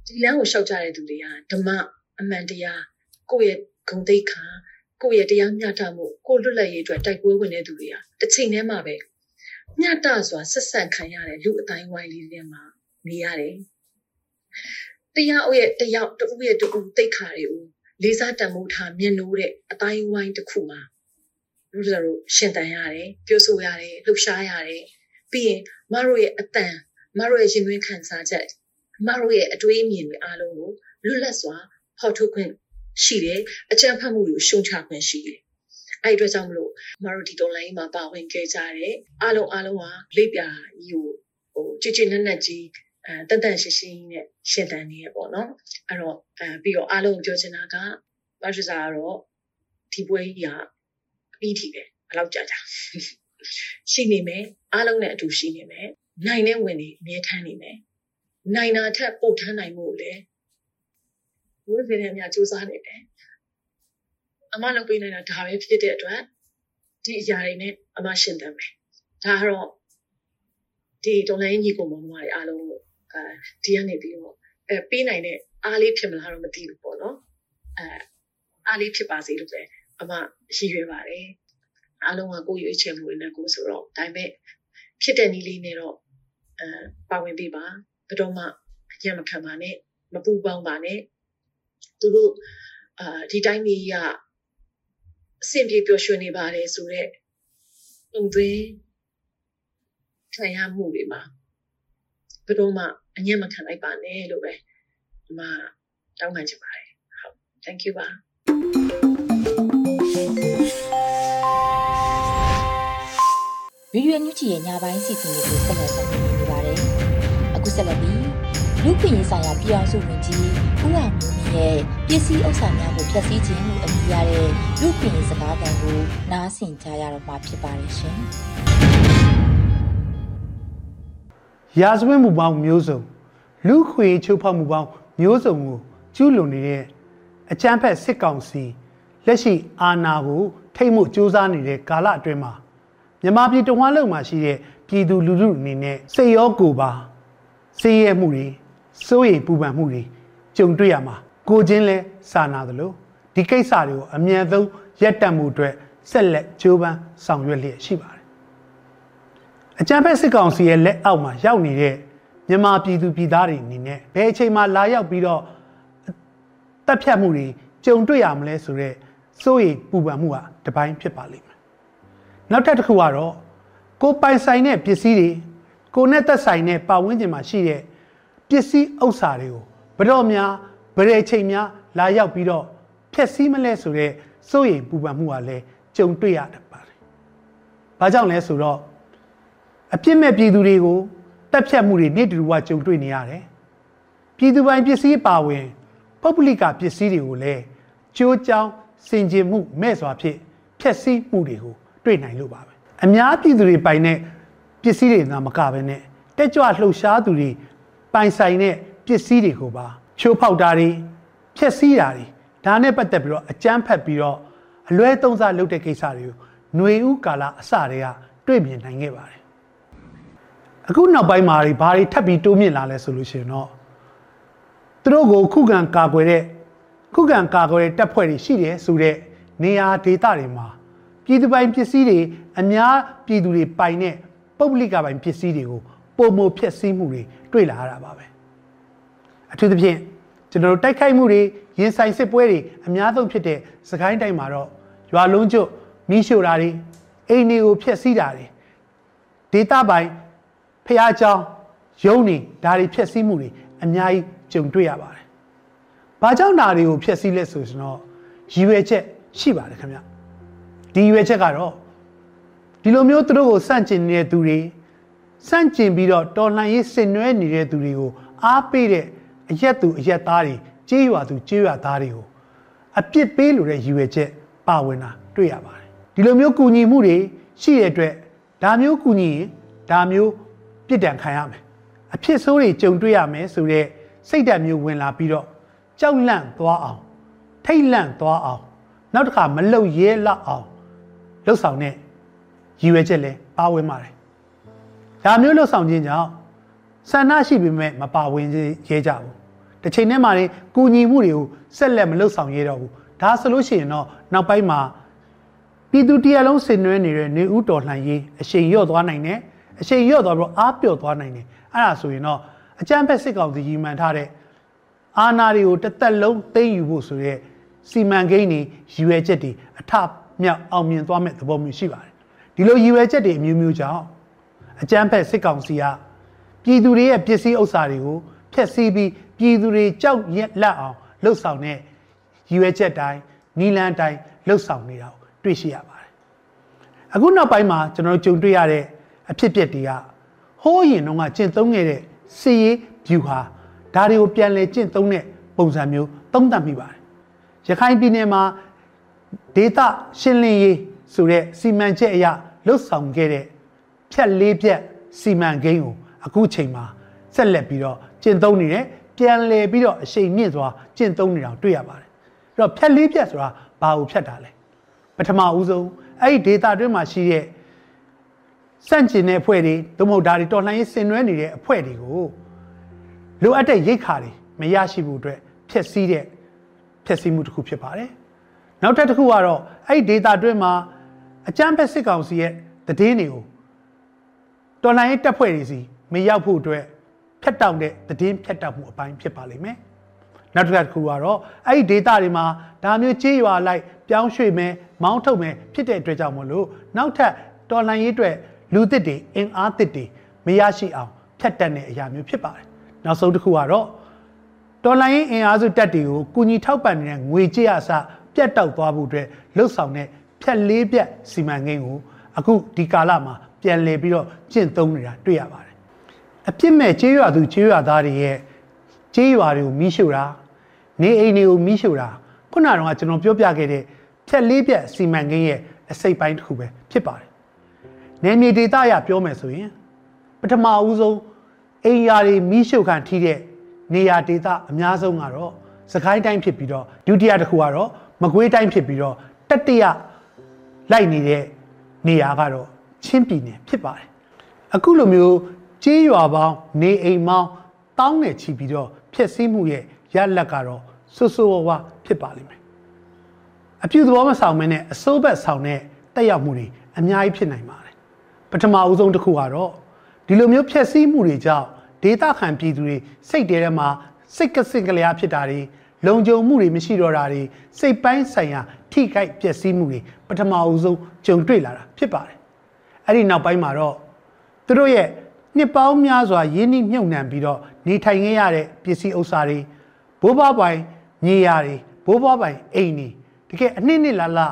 ဒီလမ်းကိုရှောက်ကြတဲ့သူတွေကဓမ္မအမှန်တရားကိုယ့်ရဲ့ဂုဏ်သိက္ခာကိုယ့်ရဲ့တရားမျှတမှုကိုလွတ်လပ်ရေးအတွက်တိုက်ပွဲဝင်တဲ့သူတွေကတစ်ချိန်တည်းမှာပဲမျှတစွာဆက်ဆံခံရတဲ့လူအတိုင်းဝိုင်းလေးတွေမှာနေရတယ်တရားအုပ်ရဲ့တရားတူရဲ့တူတိတ်ခါတွေကိုလေးစားတန်ဖိုးထားမြင်လို့တဲ့အတိုင်းဝိုင်းတစ်ခုမှာတို့တို့ရှင်တန်ရတယ်ပြောဆိုရတယ်လှုပ်ရှားရတယ်ပြီးရင်မတို့ရဲ့အတန်မတို့ရဲ့ရင်သွင်းခံစားချက် မတို့ရဲ့အတွေးအမြင်တွေအားလုံးကိုလွတ်လပ်စွာဖော်ထုတ်ခွင့်ရှိတယ်အကြံဖတ်မှုတွေကိုရှုံချခွင့်ရှိတယ်အဲ့ဒီအတွက်ကြောင့်မလို့မတို့ဒီတော်လိုင်းမှာပါဝင်ခဲ့ကြတယ်အားလုံးအားလုံးဟာလိပ်ပြာကြီးကိုဟိုကြည်ကြည်နက်နက်ကြီးအဲတန်တန်ရှင်းရှင်းနဲ့ရှင်းတန်နေရပေါ့နော်အဲ့တော့အဲပြီးတော့အားလုံးပြောချင်တာကဘာဖြစ်စားကတော့ဒီပွဲကြီးကအပြီးထိပဲဘယ်လောက်ကြာကြာရှိနေမယ်အားလုံးနဲ့အတူရှိနေမယ်နိုင်တဲ့ဝင်နေအမြဲထမ်းနေမယ် နိုင်တာထက်ပိုထမ်းနိုင်မှုလေဘုရားရှင်ရဲ့အများစူးစမ်းနေတယ်အမလုပ်ပေးနေတာဒါပဲဖြစ်တဲ့အတွက်ဒီအရာတွေနဲ့အမရှင်းတယ်မယ်ဒါကတော့ဒီဒေါ်လာညီကိုမောင်မတွေအားလုံးကိုအဲဒီကနေပြီးတော့အဲပေးနိုင်တဲ့အားလေးဖြစ်မလားတော့မသိဘူးပေါ့နော်အဲအားလေးဖြစ်ပါစေလို့ပဲအမရည်ရွယ်ပါတယ်အားလုံးကကိုယ်ရွေးချယ်မှုနဲ့ကိုဆိုတော့ဒါပေမဲ့ဖြစ်တဲ့နည်းလေးနဲ့တော့အဲပါဝင်ပေးပါ ဘယ်တော့မှအကျံမခံပါနဲ့မပူပေါင်းပါနဲ့သူတို့အာဒီတိုင်းကြီးကအဆင်ပြေပျော်ရွှင်နေပါတယ်ဆိုတော့ပုံသွင်းခံရမှုတွေမှာဘယ်တော့မှအညံ့မခံလိုက်ပါနဲ့လို့ပဲဒီမှာတောင်းပန်ချင်ပါတယ်ဟုတ် thank you ပါဗီဒီယိုညွှန်ချီရဲ့ညပိုင်းစီစဉ်လေးကိုဆက်လက်တင်ပြနေပါတယ်။အခု ဆက်လက်ပြီးလူခွင့်ရေးဆိုင်ရာပြည်အောင်စုဝင်ကြီးဦးအောင်မျိုးမြင့်ရဲ့ပစ္စည်းဥစ္စာများကိုဖျက်ဆီးခြင်းလို့အမည်ရတဲ့လူခွင့်ရေးစကားသံကိုနားဆင်ကြရတော့မှာဖြစ်ပါတယ်ရှင်။ရာဇဝတ်မှုပေါင်းမျိုးစုံလူခွေချိုးဖောက်မှုပေါင်းမျိုးစုံကိုကျူးလွန်နေတဲ့အကြမ်းဖက်စစ်ကောင်စီလက်ရှိအာဏာကိုထိမ့်မှုစ조사နေတဲ့ကာလအတွင်းမှာမြန်မာပြည်တဝန်းလုံးမှာရှိတဲ့ပြည်သူလူထုအနေနဲ့စိတ်ရောကိုယ်ပါ စေးရဲမှုတွေစိုးရိမ်ပူပန်မှုတွေကြုံတွေ့ရမှာကိုချင်းလဲစာနာသလိုဒီကိစ္စတွေကိုအမြန်ဆုံးရပ်တန့်မှုအတွက်ဆက်လက်ကြိုးပမ်းဆောင်ရွက်လျက်ရှိပါတယ်အကြံဖက်စစ်ကောင်စီရဲ့လက်အောက်မှာရောက်နေတဲ့မြန်မာပြည်သူပြည်သားတွေအနေနဲ့ဘယ်အချိန်မှလာရောက်ပြီးတော့တပ်ဖြတ်မှုတွေကြုံတွေ့ရမလဲဆိုတော့စိုးရိမ်ပူပန်မှုဟာတပိုင်းဖြစ်ပါလိမ့်မယ်နောက်ထပ်တစ်ခုကတော့ကိုပိုင်ဆိုင်တဲ့ပစ္စည်းတွေ ကိုနဲ့သက်ဆိုင်တဲ့ပတ်ဝန်းကျင်မှာရှိတဲ့ပစ္စည်းဥစ္စာတွေကိုဘတော်များဗရေချိန်များလာရောက်ပြီးတော့ဖျက်ဆီးမလဲဆိုတော့စိုးရိမ်ပူပန်မှုကလည်းကြုံတွေ့ရတတ်ပါတယ်။ဘာကြောင့်လဲဆိုတော့အပြစ်မဲ့ပြည်သူတွေကိုတပ်ဖြတ်မှုတွေနေ့တူဝကြုံတွေ့နေရတယ်။ပြည်သူပိုင်ပစ္စည်းပါဝင်ပုဂ္ဂလိကပစ္စည်းတွေကိုလည်းကြိုးကြောင်းစင်ကြင်မှုမဲ့စွာဖြင့်ဖျက်ဆီးမှုတွေကိုတွေ့နိုင်လို့ပါပဲ။အများပြည်သူတွေပိုင်တဲ့ပ စ္စည်းတွေသာမကဘဲနဲ့တက်ကြွလှုပ်ရှားသူတွေပိုင်ဆိုင်တဲ့ပစ္စည်းတွေကိုပါချိုးဖောက်တာတွေဖျက်ဆီးတာတွေဒါနဲ့ပတ်သက်ပြီးတော့အကြမ်းဖက်ပြီးတော့အလွဲသုံးစားလုပ်တဲ့ကိစ္စတွေကိုຫນွေဥကာလအစတွေကတွေ့မြင်နိုင်ခဲ့ပါတယ်အခုနောက်ပိုင်းမှာဘာတွေထပ်ပြီးတိုးမြင့်လာလဲဆိုလို့ရှိရင်တော့သူတို့ကိုခုခံကာကွယ်တဲ့ခုခံကာကွယ်တဲ့တပ်ဖွဲ့တွေရှိတယ်ဆိုတဲ့နေရာဒေသတွေမှာပြည်သူပိုင်ပစ္စည်းတွေအများပြည်သူတွေပိုင်တဲ့ ပုဂ္ဂလိကပိုင်ပစ္စည်းတွေကိုပုံမဖျက်ဆီးမှုတွေတွေ့လာရတာပါပဲအထူးသဖြင့် ကျွန်တော်တို့တိုက်ခိုက်မှုတွေရင်ဆိုင်စစ်ပွဲတွေအများဆုံးဖြစ်တဲ့စကိုင်းတိုင်းမှာတော့ရွာလုံးကျွတ်မိရှို့တာတွေအိမ်တွေကိုဖျက်ဆီးတာတွေဒေသပိုင်းဖျားเจ้าရုံးနေဒါတွေဖျက်ဆီးမှုတွေအများကြီးကြုံတွေ့ရပါတယ်။ဘာကြောင့်ဒါတွေကိုဖျက်ဆီးလဲဆိုရင်တော့ရည်ရွယ်ချက်ရှိပါတယ်ခင်ဗျ။ဒီရည်ရွယ်ချက်ကတော့ ဒီလိုမျိုးသူတို့ကိုစန့်ကျင်နေတဲ့သူတွေစန့်ကျင်ပြီးတော့တော်လှန်ရေးဆင်နွှဲနေတဲ့သူတွေကိုအားပေးတဲ့အရက်သူအရက်သားတွေကြေးရွာသူကြေးရွာသားတွေကိုအပြစ်ပေးလို့တဲ့ရည်ရွယ်ချက်ပါဝင်တာတွေ့ရပါတယ်ဒီလိုမျိုးကူညီမှုတွေရှိတဲ့အတွက်ဒါမျိုးကူညီရင်ဒါမျိုးပြစ်ဒဏ်ခံရမယ်အဖြစ်ဆိုးတွေကြုံတွေ့ရမယ်ဆိုတော့စိတ်ဓာတ်မျိုးဝင်လာပြီးတော့ကြောက်လန့်သွားအောင်ထိတ်လန့်သွားအောင်နောက်တစ်ခါမလုံရဲလောက်အောင်လှုပ်ဆောင်တဲ့ ရည်ရွယ်ချက်လည်းပါဝင်ပါတယ်ဒါမျိုးလှုပ်ဆောင်ခြင်းကြောင့်ဆန္ဒရှိပေမဲ့မပါဝင်ရဲကြဘူးတစ်ချိန်တည်းမှာနေကူညီမှုတွေကိုဆက်လက်မလှုပ်ဆောင်ရဲတော့ဘူးဒါဆိုလို့ရှိရင်တော့နောက်ပိုင်းမှာပြည်သူတရားလုံးဆင်နွှဲနေတဲ့နေဦးတော်လှန်ရေးအရှိန်ရော့သွားနိုင်တယ်အရှိန်ရော့သွားပြီးအားပြော့သွားနိုင်တယ်အဲ့ဒါဆိုရင်တော့အကြမ်းဖက်စစ်ကောင်စီကြီးမှန်ထားတဲ့အာဏာတွေကိုတစ်သက်လုံးသိမ်းယူဖို့ဆိုရဲစီမံကိန်းတွေရည်ရွယ်ချက်တွေအထမြောက်အောင်မြင်သွားမဲ့သဘောမျိုးရှိပါတယ် ဒီလိုရည်ရွယ်ချက်တွေအမျိုးမျိုးကြောင့်အကြမ်းဖက်စစ်ကောင်စီကပြည်သူတွေရဲ့ပစ္စည်းဥစ္စာတွေကိုဖျက်ဆီးပြီးပြည်သူတွေကြောက်ရက်လက်အောင်လှုပ်ဆောင်တဲ့ရည်ရွယ်ချက်တိုင်းနီလန်းတိုင်းလှုပ်ဆောင်နေတာကိုတွေ့ရှိရပါတယ်အခုနောက်ပိုင်းမှာကျွန်တော်ကြုံတွေ့ရတဲ့အဖြစ်အပျက်တွေကဟိုးရင်တော့ကကျင့်သုံးခဲ့တဲ့စီရေး view ဟာဒါတွေကိုပြန်လဲကျင့်သုံးတဲ့ပုံစံမျိုးသုံးသပ်မိပါတယ်ရခိုင်ပြည်နယ်မှာဒေတာရှင်းလင်းရေးဆိုတဲ့စီမံချက်အရ လှုပ်ဆောင်ခဲ့တဲ့ဖြတ်လေးဖြတ်စီမံကိန်းကိုအခုချိန်မှာဆက်လက်ပြီးတော့ကျင့်သုံးနေတယ်ပြန်လည်ပြီးတော့အရှိန်မြင့်စွာကျင့်သုံးနေတာတွေ့ရပါတယ်အဲ့တော့ဖြတ်လေးဖြတ်ဆိုတာဘာကိုဖြတ်တာလဲပထမဦးဆုံးအဲ့ဒီဒေတာတွင်းမှာရှိတဲ့စန့်ကျင်တဲ့အဖွဲ့တွေသို့မဟုတ်ဒါတွေတော်လှန်ရေးဆင်နွှဲနေတဲ့အဖွဲ့တွေကိုလိုအပ်တဲ့ရိတ်ခါတွေမရရှိဖို့အတွက်ဖျက်ဆီးတဲ့ဖျက်ဆီးမှုတစ်ခုဖြစ်ပါတယ်နောက်ထပ်တစ်ခုကတော့အဲ့ဒီဒေတာတွင်းမှာ အကြမ်းဖက်စစ်ကောင်စီရဲ့တည်င်းတွေကိုတော်လှန်ရေးတပ်ဖွဲ့တွေစီမရောက်ဖို့အတွက်ဖြတ်တောက်တဲ့တည်င်းဖြတ်တောက်မှုအပိုင်းဖြစ်ပါလိမ့်မယ်နောက်တစ်ခါတစ်ခုကတော့အဲ့ဒီ data တွေမှာဒါမျိုးကြေးရွာလိုက်ပြောင်းရွှေ့မယ်မောင်းထုတ်မယ်ဖြစ်တဲ့အတွက်ကြောင့်မလို့နောက်ထပ်တော်လှန်ရေးအတွက်လူသစ်တွေအင်အားသစ်တွေမရရှိအောင်ဖြတ်တက်တဲ့အရာမျိုးဖြစ်ပါတယ်နောက်ဆုံးတစ်ခုကတော့တော်လိုင်းအင်အားစုတက်တွေကိုကုညီထောက်ပံ့နေတဲ့ငွေကြေးအစပြတ်တောက်သွားဖို့အတွက်လှုပ်ဆောင်တဲ့ ဖြတ်လေးပြတ်စီမံကိန်းကိုအခုဒီကာလမှာပြန်လည်ပြီးတော့ကျင့်သုံးနေတာတွေ့ရပါတယ်အပြစ်မဲ့ကြေးရွာသူကြေးရွာသားတွေရဲ့ကြေးရွာတွေကိုမိရှို့တာနေအိမ်တွေကိုမိရှို့တာခုနကတော့ကျွန်တော်ပြောပြခဲ့တဲ့ဖြတ်လေးပြတ်စီမံကိန်းရဲ့အစိတ်ပိုင်းတစ်ခုပဲဖြစ်ပါတယ်နယ်မြေဒေသအရပြောမယ်ဆိုရင်ပထမဦးဆုံးအိမ်ယာတွေမိရှုခံထိတဲ့နေရာဒေသအများဆုံးကတော့စကိုင်းတိုင်းဖြစ်ပြီးတော့ဒုတိယတစ်ခုကတော့မကွေးတိုင်းဖြစ်ပြီးတော့တတိယ လိုက်နေတဲ့နေရာကတော့ချင်းပြည်နယ်ဖြစ်ပါတယ်အခုလိုမျိုးကြေးရွာပေါင်းနေအိမ်ပေါင်းတောင်းနဲ့ချီပြီးတော့ဖြစ်စည်းမှုရဲ့ရလက်ကတော့ဆွဆွဝဝဖြစ်ပါလိမ့်မယ်အပြုသဘောမဆောင်မင်းနဲ့အစိုးဘက်ဆောင်တဲ့တက်ရောက်မှုတွေအများကြီးဖြစ်နိုင်ပါတယ်ပထမအဦးဆုံးတစ်ခုကတော့ဒီလိုမျိုးဖြစ်စည်းမှုတွေကြောင့်ဒေတာခံပြည်သူတွေစိတ်တဲထဲမှာစိတ်ကစင်ကလျာဖြစ်တာတွေလုံခြုံမှုတွေမရှိတော့တာတွေစိတ်ပိုင်းဆိုင်ရာထိခိုက်ပျက်စီးမှုတွေ ပထမအဦးဆုံးကြုံတွေ့လာတာဖြစ်ပါတယ်အဲ့ဒီနောက်ပိုင်းမှာတော့သူတို့ရဲ့နှစ်ပေါင်းများစွာရင်းနှီးမြှုပ်နှံပြီးတော့နေထိုင်ခဲ့ရတဲ့ပစ္စည်းဥစ္စာတွေဘိုးဘွားပိုင်မြေယာတွေဘိုးဘွားပိုင်အိမ်တွေတကယ်အနှစ်နှစ်လာလာ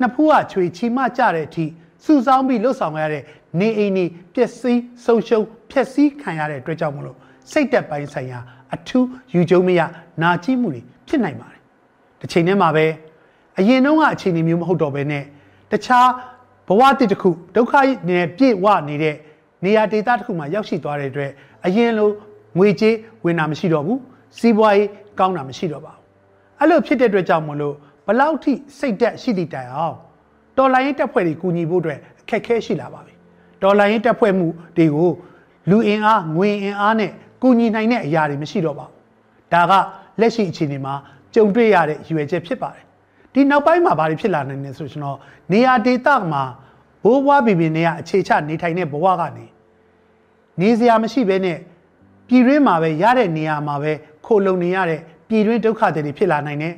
နှစ်ဖူးကချွေချီမကြတဲ့အထိစုဆောင်းပြီးလှုပ်ဆောင်ရတဲ့နေအိမ်တွေပျက်စီးဆုံးရှုံးဖျက်ဆီးခံရတဲ့အတွက်ကြောင့်မလို့စိတ်တက်ပိုင်းဆိုင်ရာအထူးယူကျုံမရနာကျင်မှုတွေဖြစ်နိုင်ပါတယ်တစ်ချိန်တည်းမှာပဲ အရင်တုန်းကအခြေအနေမျိုးမဟုတ်တော့ဘဲနဲ့တခြားဘဝတစ်တစ်ခုဒုက္ခနဲ့ပြည့်ဝနေတဲ့နေရာဒေသတစ်ခုမှာရောက်ရှိသွားတဲ့အတွက်အရင်လိုငွေကြေးဝင်တာမရှိတော့ဘူးစီးပွားရေးကောင်းတာမရှိတော့ပါဘူးအဲ့လိုဖြစ်တဲ့အတွက်ကြောင့်မလို့ဘလောက်ထိစိတ်တက်ရှိသည့်တိုင်အောင်တော်လိုင်းတပ်ဖွဲ့တွေကူညီဖို့အတွက်အခက်အခဲရှိလာပါပြီတော်လိုင်းတပ်ဖွဲ့မှုတွေကိုလူအင်အားငွေအင်အားနဲ့ကူညီနိုင်တဲ့အရာတွေမရှိတော့ပါဘူးဒါကလက်ရှိအခြေအနေမှာကြုံတွေ့ရတဲ့ရည်ရွယ်ချက်ဖြစ်ပါတယ် ဒီနောက်ပိုင်းမှာဘာတွေဖြစ်လာနိုင်လဲဆိုရှင်တော့နေရာဒေသမှာဘိုးဘွားဘီဘီနေရအခြေချနေထိုင်တဲ့ဘဝကနေနေစရာမရှိဘဲနဲ့ပြည်ရင်းမှာပဲရတဲ့နေရာမှာပဲခိုလုံနေရတဲ့ပြည်တွင်းဒုက္ခတွေဖြစ်လာနိုင်တယ်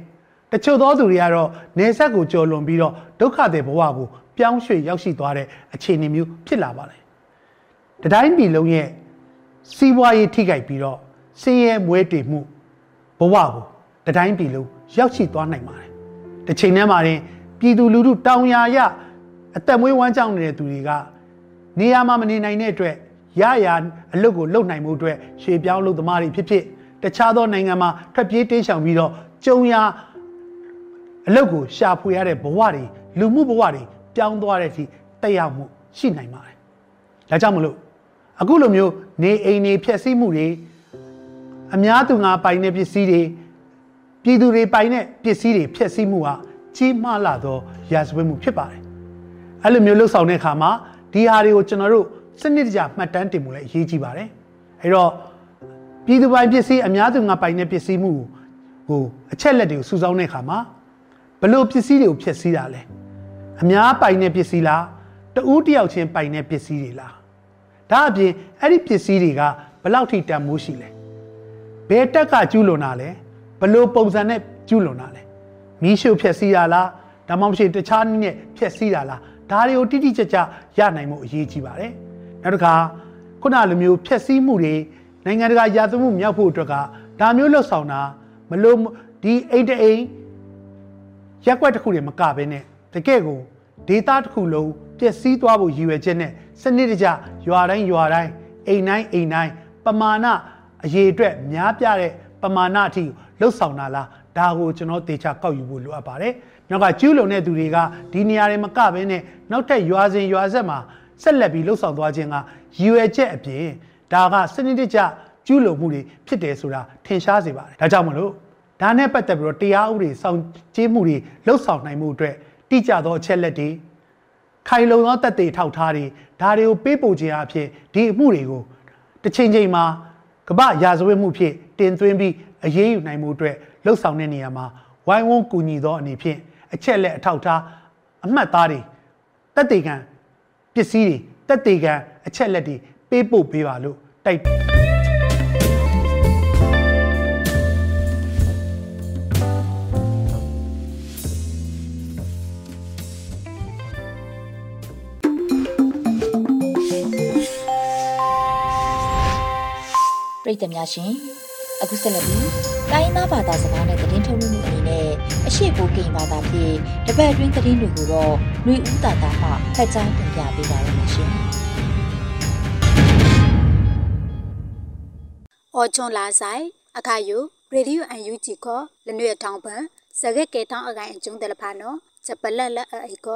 တချို့သောသူတွေကတော့နေဆက်ကိုကြော်လွန်ပြီးတော့ဒုက္ခတွေဘဝကိုပြောင်းရွှေ့ရောက်ရှိသွားတဲ့အခြေအနေမျိုးဖြစ်လာပါတယ်တတိုင်းပြည်လုံးရဲ့စီးပွားရေးထိခိုက်ပြီးတော့ဆင်းရဲမွဲတေမှုဘဝကိုတတိုင်းပြည်လုံးရောက်ရှိသွားနိုင်ပါတယ် တစ်ချိန်တည်းမှာရင်ပြည်သူလူထုတောင်ယာရအသက်မွေးဝမ်းကြောင်းနေတဲ့သူတွေကနေရာမှာမနေနိုင်တဲ့အတွက်ရရအလုပ်ကိုလုပ်နိုင်မှုအတွက်ရှေ့ပြောင်းလုပ်သမားတွေဖြစ်ဖြစ်တခြားသောနိုင်ငံမှာထွက်ပြေးတိမ်းရှောင်ပြီးတော့ကြုံရအလုပ်ကိုရှာဖွေရတဲ့ဘဝတွေလူမှုဘဝတွေပြောင်းသွားတဲ့အထိတက်ရောက်မှုရှိနိုင်ပါတယ်။ဒါကြောင့်မလို့အခုလိုမျိုးနေအိမ်တွေဖျက်ဆီးမှုတွေအများသူငါပိုင်တဲ့ပစ္စည်းတွေ ပြည်သူတွေပိုင်တဲ့ပစ္စည်းတွေဖျက်ဆီးမှုဟာကြီးမားလာသောရာဇဝတ်မှုဖြစ်ပါတယ်။အဲ့လိုမျိုးလှုပ်ဆောင်တဲ့အခါမှာဒီဟာတွေကိုကျွန်တော်တို့စနစ်တကျမှတ်တမ်းတင်မှုလည်းအရေးကြီးပါတယ်။အဲ့တော့ပြည်သူပိုင်ပစ္စည်းအများသူငါပိုင်တဲ့ပစ္စည်းမှုကိုအချက်လက်တွေကိုစုဆောင်းတဲ့အခါမှာဘလို့ပစ္စည်းတွေကိုဖျက်ဆီးတာလဲအများပိုင်တဲ့ပစ္စည်းလားတဦးတယောက်ချင်းပိုင်တဲ့ပစ္စည်းတွေလားဒါအပြင်အဲ့ဒီပစ္စည်းတွေကဘလောက်ထိတန်မိုးရှိလဲဘယ်တက်ကကျူးလွန်တာလဲဘ လို့ပုံစံနဲ့ကျူးလွန်တာလဲမီးရှို့ဖျက်ဆီးတာလားဒါမှမဟုတ်တခြားနည်းနဲ့ဖျက်ဆီးတာလားဒါတွေကိုတိတိကျကျရနိုင်မှုအရေးကြီးပါတယ်နောက်တစ်ခါခုနလိုမျိုးဖျက်ဆီးမှုတွေနိုင်ငံတကာရာသမှုမြောက်ဖို့အတွက်ကဒါမျိုးလှုပ်ဆောင်တာမလို့ဒီအိတ်တအိမ်ရက်ွက်တစ်ခုတွေမကဘဲနဲ့တကယ့်ကိုဒေတာတစ်ခုလုံးပျက်စီးသွားဖို့ရည်ရွယ်ချက်နဲ့စနစ်တကျရွာတိုင်းရွာတိုင်းအိမ်တိုင်းအိမ်တိုင်းပမာဏအရေးအတွက်များပြတဲ့ ပမာဏအထိလှုပ်ဆောင်တာလားဒါကိုကျွန်တော်တေချာကောက်ယူဖို့လိုအပ်ပါတယ်။နောက်ကကျူးလွန်တဲ့သူတွေကဒီနေရာတွေမကဘဲနဲ့နောက်ထပ်ရွာစဉ်ရွာဆက်မှာဆက်လက်ပြီးလှုပ်ဆောင်သွားခြင်းကရည်ရွယ်ချက်အပြင်ဒါကစနစ်တကျကျူးလွန်မှုတွေဖြစ်တယ်ဆိုတာထင်ရှားစေပါတယ်။ဒါကြောင့်မလို့ဒါနဲ့ပတ်သက်ပြီးတော့တရားဥပဒေစောင့်ကြည့်မှုတွေလှုပ်ဆောင်နိုင်မှုအတွက်တိကျသောအချက်လက်တွေခိုင်လုံသောတသက်ထောက်ထားတွေဒါတွေကိုပေးပို့ခြင်းအဖြစ်ဒီအမှုတွေကိုတစ်ချိန်ချိန်မှာကပရာဇဝတ်မှုဖြစ် တင်သွင်းပြီးအရေးယူနိုင်မှုအတွက်လှုပ်ဆောင်တဲ့နေရာမှာဝိုင်းဝန်းကူညီသောအနေဖြင့်အချက်လက်အထောက်ထားအမှတ်သားတွေတက်တေကံပစ္စည်းတွေတက်တေကံအချက်လက်တွေပေးပို့ပေးပါလို့တိုက်ပြည်သူများရှင် အခုဆက်လက်ပြီးတိုင်းသားဘာသာစကားနဲ့သတင်းထုတ်လွှင့်မှုအနေနဲ့အရှိကိုကိန်းဘာသာဖြင့်တပတ်အတွင်းသတင်းတွေကိုတော့ຫນွေဦးတာတာမှဖတ်ကြားတင်ပြပေးပါရမရှင်။အော်ချွန်လာဆိုင်အခါယုရေဒီယိုအန်ယူဂျီကလနွေထောင်းပန်စကက်ကဲထောင်းအကိုင်အကျုံးတယ်လဖာနော်ချက်ပလက်လက်အိက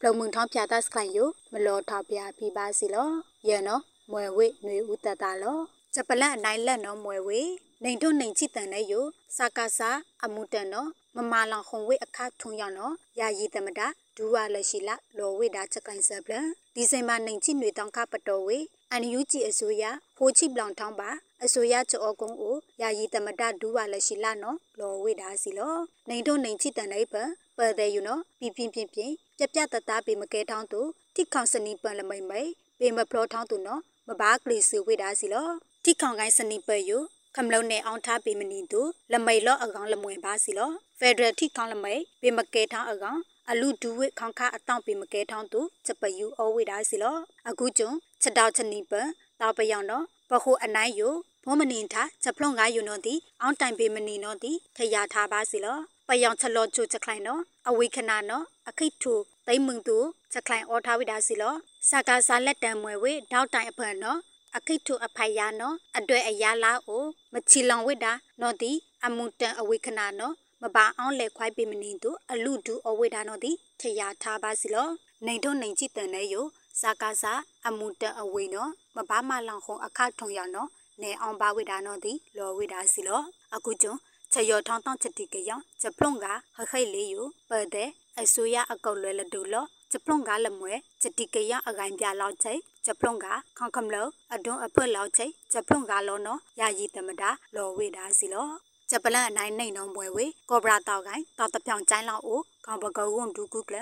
ပလုံမှုန်ထောင်းပြတာစခိုင်ယုမလောထောက်ပြပြပါစီလောယေနော်မွယ်ဝိຫນွေဦးတတာလောချက်ပလက်အနိုင်လက်နော်မွယ်ဝိ နေထုံနေချီတန်တဲ့ယုစကားစာအမှုတန်နော်မမာလောင်ခုံဝိအခါထုံရနော်ယာယီတမတာဒူဝါလက်ရှိလာလောဝိတာချက်ကိုင်ဆပ်လဒီဇင်ဘာနေချီຫນွေတောင်ခပတော်ဝေအန်ယူဂျီအစိုးရဖိုးချိပလောင်ထောင်းပါအစိုးရချောကုန်းကိုယာယီတမတာဒူဝါလက်ရှိလာနော်လောဝိတာစီလောနေထုံနေချီတန်တဲ့ပပတဲ့ယူနော်ပြပြပြပြပြပြတတပေမကဲထောင်းသူတိခေါင်စနီပန်လမိတ်မိတ်ပေမဖလောထောင်းသူနော်မဘာကလေးစီဝိတာစီလောတိခေါင်ကိုင်းစနီပယူ ခမလုံးနဲ့အောင်ထားပေမနီသူလမိတ်လော့အကောင်လမွေပါစီလောဖက်ဒရယ်ထိခေါင်လမိတ်ပေမကဲထောင်းအကောင်အလူဒူဝိခေါင်ခအတောင့်ပေမကဲထောင်းသူချက်ပယူအဝိဒါစီလောအခုကျုံချက်တောက်ချက်နီပတောက်ပယောင်တော့ပခုအနိုင်ယဘောမနင်ထချက်ဖလုံငါယူနော်တီအောင်တိုင်ပေမနီနော်တီထရထားပါစီလောပယောင်ချက်လောချိုချက်ခိုင်နော်အဝိခနာနော်ခိတ်ထူတိမ္မုံသူချက်ခိုင်အော်ထားဝိဒါစီလောစကားစာလက်တံမွယ်ဝေတောက်တိုင်အဖန်နော် ခိတ်ထူအဖိုင်ယာနော်အတွေ့အရာလာအိုမချီလောင်ဝိတာနော်တီအမှုတန်အဝိခနာနော်မပါအောင်လေခွိုက်ပေမနေသူအလူဒူအဝိဒါနော်တီထရာထားပါစီလောနေထုံနေကြည့်တန်နေယိုစာကားစာအမှုတန်အဝိနော်မပါမလောင်ခုံအခထုံရနော်နေအောင်ပါဝိဒါနော်တီလောဝိဒါစီလောအခုကျုံချယောထောင်းတောင်းချက်တိကယောချက်ပလုံကဟခိတ်လေးယိုပတဲ့အစိုးရအကောက်လွယ်လဒူလော ချက်ပလုံကလမွဲချက်တိကယောအကိုင်ပြလောက်ချိချက်ပလုံကခေါခမ်လောအတွန်းအဖွက်လောက်ချိချက်ပလုံကလောနော်ယာယီတမတာလောဝိဒါစီလောချက်ပလန်အနိုင်နိုင်နှောင်းပွဲဝေကောဘရာတောက်ကိုင်တောက်တပြောင်ကျိုင်းလောက်အိုခေါပကောဝွန်ဒူကုကလ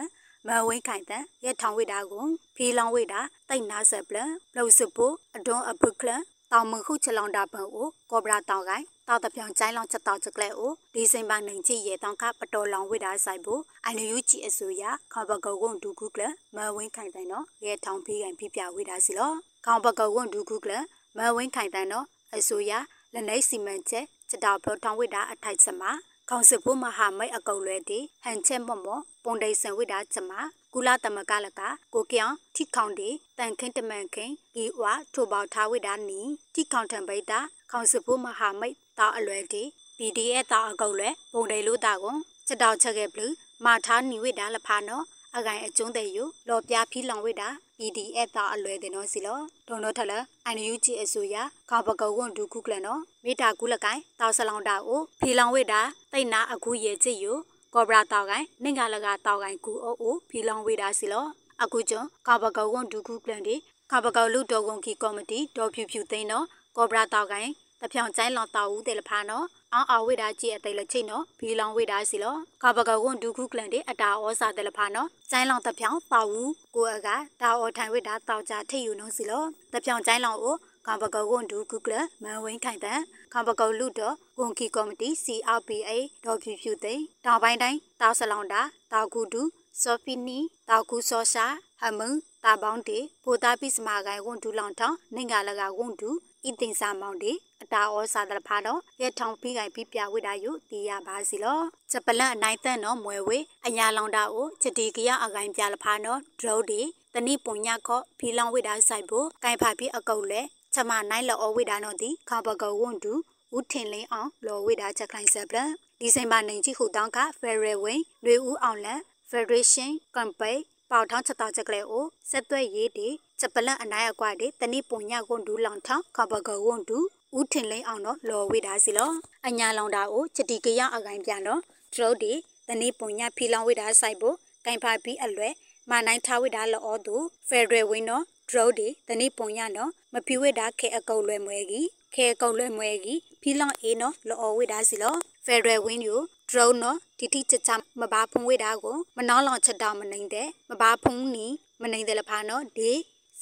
မဝိခိုင်တန်ရထောင်ဝိတာကိုဖီလောင်ဝိတာတိတ်နာဆက်ပလလှုပ်စပူအတွန်းအဖွက်ကလတောင်မခုချလောင်တာပန်အိုကောဘရာတောက်ကိုင် တောက်တပြောင်ကျိုင်းလောင်ချက်တောက်ချက်ကလဲအိုဒီစင်ပါနိုင်ချီရဲတောင်ကပတော်လောင်ဝိဒါဆိုင်ဖို့အန်ယူဂျီအစိုးရခေါပကောကွန်ဒူကုကလမဝင်းခိုင်တိုင်နော်ရဲထောင်ဖိကန်ဖိပြဝိဒါစီလောခေါပကောကွန်ဒူကုကလမဝင်းခိုင်တိုင်နော်အစိုးရလက်နေစီမံချက်ချက်တောက်ဖထောင်ဝိဒါအထိုက်စမှာခေါင်စစ်ဖို့မဟာမိတ်အကုတ်လွဲတီဟန်ချက်မော့မော့ပုံဒိဆန်ဝိဒါချက်မှာကုလသမကလကကိုပြောင်ထိခေါင်တီတန်ခင်းတမန်ခင်းဤဝါထိုပေါထားဝိဒါနီထိခေါင်ထံပိတာခေါင်စစ်ဖို့မဟာမိတ် တာအလွယ်တီ PDF တာအကုတ်လွဲပုံဒိလို့တာကွန်ချက်တောက်ချက်ခဲ့ဘလူမာထားနီဝိဒါလဖာနော်အကိုင်အကျုံးတဲ့ယူလော်ပြဖီလောင်ဝိတာ PDF တာအလွယ်တဲ့နော်စီလောဒေါ်နော်ထလအန်ယူဂျီအစိုးရခေါပကောကွန်ဒူခုကလနော်မိတာကူလကိုင်တောက်ဆလောင်တာကိုဖီလောင်ဝိတာတိတ်နာအခုရဲ့ချစ်ယူကောဘရာတောက်ကိုင်နင်္ဂလကတောက်ကိုင်ကူအိုအိုဖီလောင်ဝိတာစီလောအခုကျွန်းခေါပကောကွန်ဒူခုကလန်ဒီခေါပကောလူတော်ကွန်ကီကော်မတီဒေါ်ဖြူဖြူသိန်းနော်ကောဘရာတောက်ကိုင် တဖြောင်ကျိုင်းလောင်တောက်ဦးတယ်လဖာနော်အောင်အဝိဒါကြီးအသိလချိနော်ဘီလောင်ဝိဒါစီလောကဘကဝွန်ဒုခုကလန်တဲ့အတာဩစာတယ်လဖာနော်ကျိုင်းလောင်တဖြောင်တောက်ဦးကိုအကဒါဩထိုင်ဝိဒါတောက်ကြထိတ်ယူနှုံးစီလောတဖြောင်ကျိုင်းလောင်ကိုကဘကဝွန်ဒုခုကလမန်ဝင်းခိုင်တဲ့ကဘကလူတော့ကွန်ကီကော်မတီ CRPA ဒေါ်ဖြူဖြူသိတောင်ပိုင်းတိုင်းတောက်ဆလောင်တာတောက်ကူဒူဆော်ဖီနီတောက်ကူဆောရှာဟမန်တာပေါင်းတေပိုတာပိစမာကိုင်ဝန်ဒူလောင်ထောင်းနိုင်ငံလကဝန်ဒူ ဤတင်စာမောင်တေအတာဩစာတလဖာတော့ရဲထောင်ပြီးကိုင်ပြီးပြဝိတာယုတီးရပါစီလောချက်ပလန့်အနိုင်သက်နော်မွယ်ဝေအညာလောင်တာကိုချက်တီကရအကိုင်ပြလဖာနော်ဒရုတ်ဒီတနိပုံညခော့ဖီလောင်ဝိတာဆိုင်ဖို့ကိုင်ဖာပြီးအကုတ်လဲချက်မနိုင်လောဝိတာနော်ဒီခါပကဝွန်ဒူဦးထင်လင်းအောင်လောဝိတာချက်ခိုင်ဆက်ပလဒီဇင်ဘာနိုင်ကြီးခုတောင်းကဖယ်ရယ်ဝင်းလွေဦးအောင်လန် Federation Campaign ပေါထောင်းချက်တောက်ချက်ကလေးကိုဆက်သွဲရေးတီ ချက်ပလန့်အနိုင်အကွာတီတနိပုံညကွန်ဒူလောင်ထောင်းခါပကဝွန်ဒူဦးထင်လိန်အောင်တော့လော်ဝေးတာစီလောအညာလောင်တာကိုချတီကရအကိုင်ပြန်တော့ဒရုတ်ဒီတနေ့ပုံညဖီလောင်ဝေးတာဆိုင်ဖို့ကင်ဖာပြီးအလွဲမနိုင်ထားဝေးတာလော်သူဖက်ဒရယ်ဝင်းတော့ဒရုတ်ဒီတနေ့ပုံညတော့မဖီဝေးတာခဲအကုတ်လွဲမွဲကြီးခဲအကုတ်လွဲမွဲကြီးဖီလောင်အေးနော်လော်ဝေးတာစီလောဖက်ဒရယ်ဝင်းယူဒရုတ်နော်တီတီချချမဘာဖုံဝေးတာကိုမနှောင်းလောင်ချက်တောင်မနိုင်တဲ့မဘာဖုံနီမနိုင်တဲ့လဖာနော်ဒီ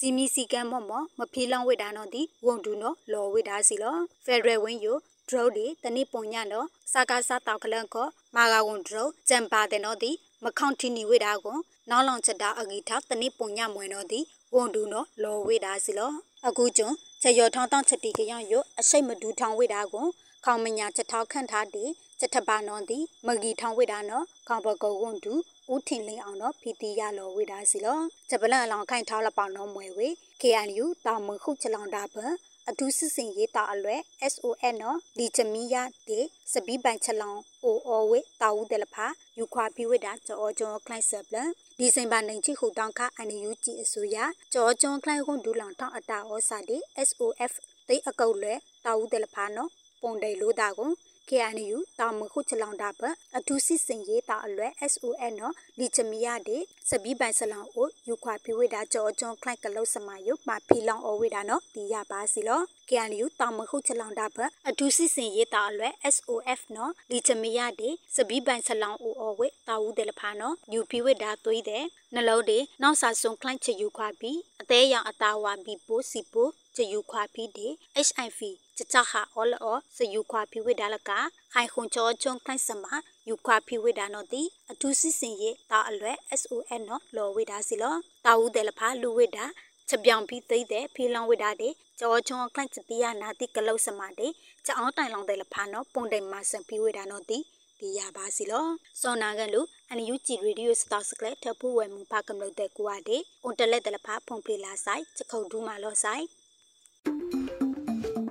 စီမီစီကံမော့မော့မဖီလောင်ဝိဒါနော်ဒီဝန်ဒူနော်လော်ဝိဒါစီလောဖက်ဒရယ်ဝင်းယိုဒရုတ်ဒီတနိပုံညနော်စာကာစာတောက်ကလန်ကောမာဂါဝန်ဒရုတ်ဂျမ်ပါတဲ့နော်ဒီမခေါန်တီနီဝိဒါကိုနောက်လောင်ချက်တာအဂီထားတနိပုံညမွေနော်ဒီဝန်ဒူနော်လော်ဝိဒါစီလောအခုကျွန်းချက်ရောထောင်းတောင်းချက်တီကရယိုအရှိတ်မဒူထောင်းဝိဒါကိုခေါမညာချက်ထောက်ခန့်ထားဒီချက်ထပါနော်ဒီမဂီထောင်းဝိဒါနော်ခေါဘကောဝန်ဒူ ဦးထင်လင်းအောင်တော့ဖီတီရလောဝေဒါစီလောဂျပလန်အလောင်ခိုင်ထောက်လပောင်တော့မွေဝေ KNU တာမခုချလောင်တာပန်အထူးစစ်စင်ရေးတာအလွဲ SON နော်လီချမီယာတေစပီးပိုင်ချလောင်အိုအောဝေတာဦးတယ်လဖာယူခွာပြီးဝိတာကြောကျော်ကလိုင်းဆပ်လန်ဒီဇင်ဘာနိုင်ချိခုတောင်းခအန်ယူဂျီအစိုးရကြောကျော်ကလိုင်းခွန်ဒူလောင်ထောင်းအတာဩစာတေ SOF တိတ်အကုတ်လွဲတာဦးတယ်လဖာနော်ပုံတယ်လို့တာကို KNU တာမခုချလောင်တာပအထူးစစ်စင်ရေးတာအလွဲ SON နော်လီချမီယာဒေစပီးပိုင်ဆလောင်အို ယူခွာဖိဝေတာကြောကျွန်းခလိုက်ကလုတ်စမယုမဖီလောင်အဝေတာနော်ဒီရပါစီလော KNU တာမခုချလောင်တာပအထူးစစ်စင်ရေးတာအလွဲ SOF နော်လီချမီယာဒေစပီးပိုင်ဆလောင်အိုအဝေတာဦးတယ်လဖာနော်ယူဖိဝေတာသွေးတယ်နှလုံးတွေနောက်စာဆုံခလိုက်ချယူခွာပြီးအသေးရောင်အသားဝါပြီးပိုးစီပိုးချယူခွာပြီးဒေ HIV ချချဟာအော်လောစယူခွာဖိဝေဒါလကခိုင်ခွန်ချောချုံခိုင်စမ ယူခွာဖိဝေဒါနော်တီအထူးစစ်စင်ရေးတာအလွဲ SON နော်လော်ဝေဒါစီလောတာဦးတယ်လဖာလူဝေဒါချက်ပြောင်ပြီးသိတဲ့ဖီလောင်ဝေဒါတဲ့ကြောချုံခလိုက်ချတီယာနာတိကလုတ်စမတဲ့ချောင်းတိုင်လောင်တယ်လဖာနော်ပုံတိုင်မဆန်ဖိဝေဒါနော်တီဒီရပါစီလောစောနာကလူအန်ယူဂျီရေဒီယိုစတာစကလက်ထဖူဝဲမူဖာကမလို့တဲ့ကွာတဲ့အွန်တလက်တယ်လဖာဖုန်ပလီလာဆိုင်ချက်ခုတ်ဒူးမာလောဆိုင်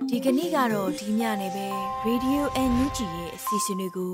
ဒီကနေ့ကတော့ဒီညနေပဲ Radio NUG ရဲ့အစီအစဉ်လေးကို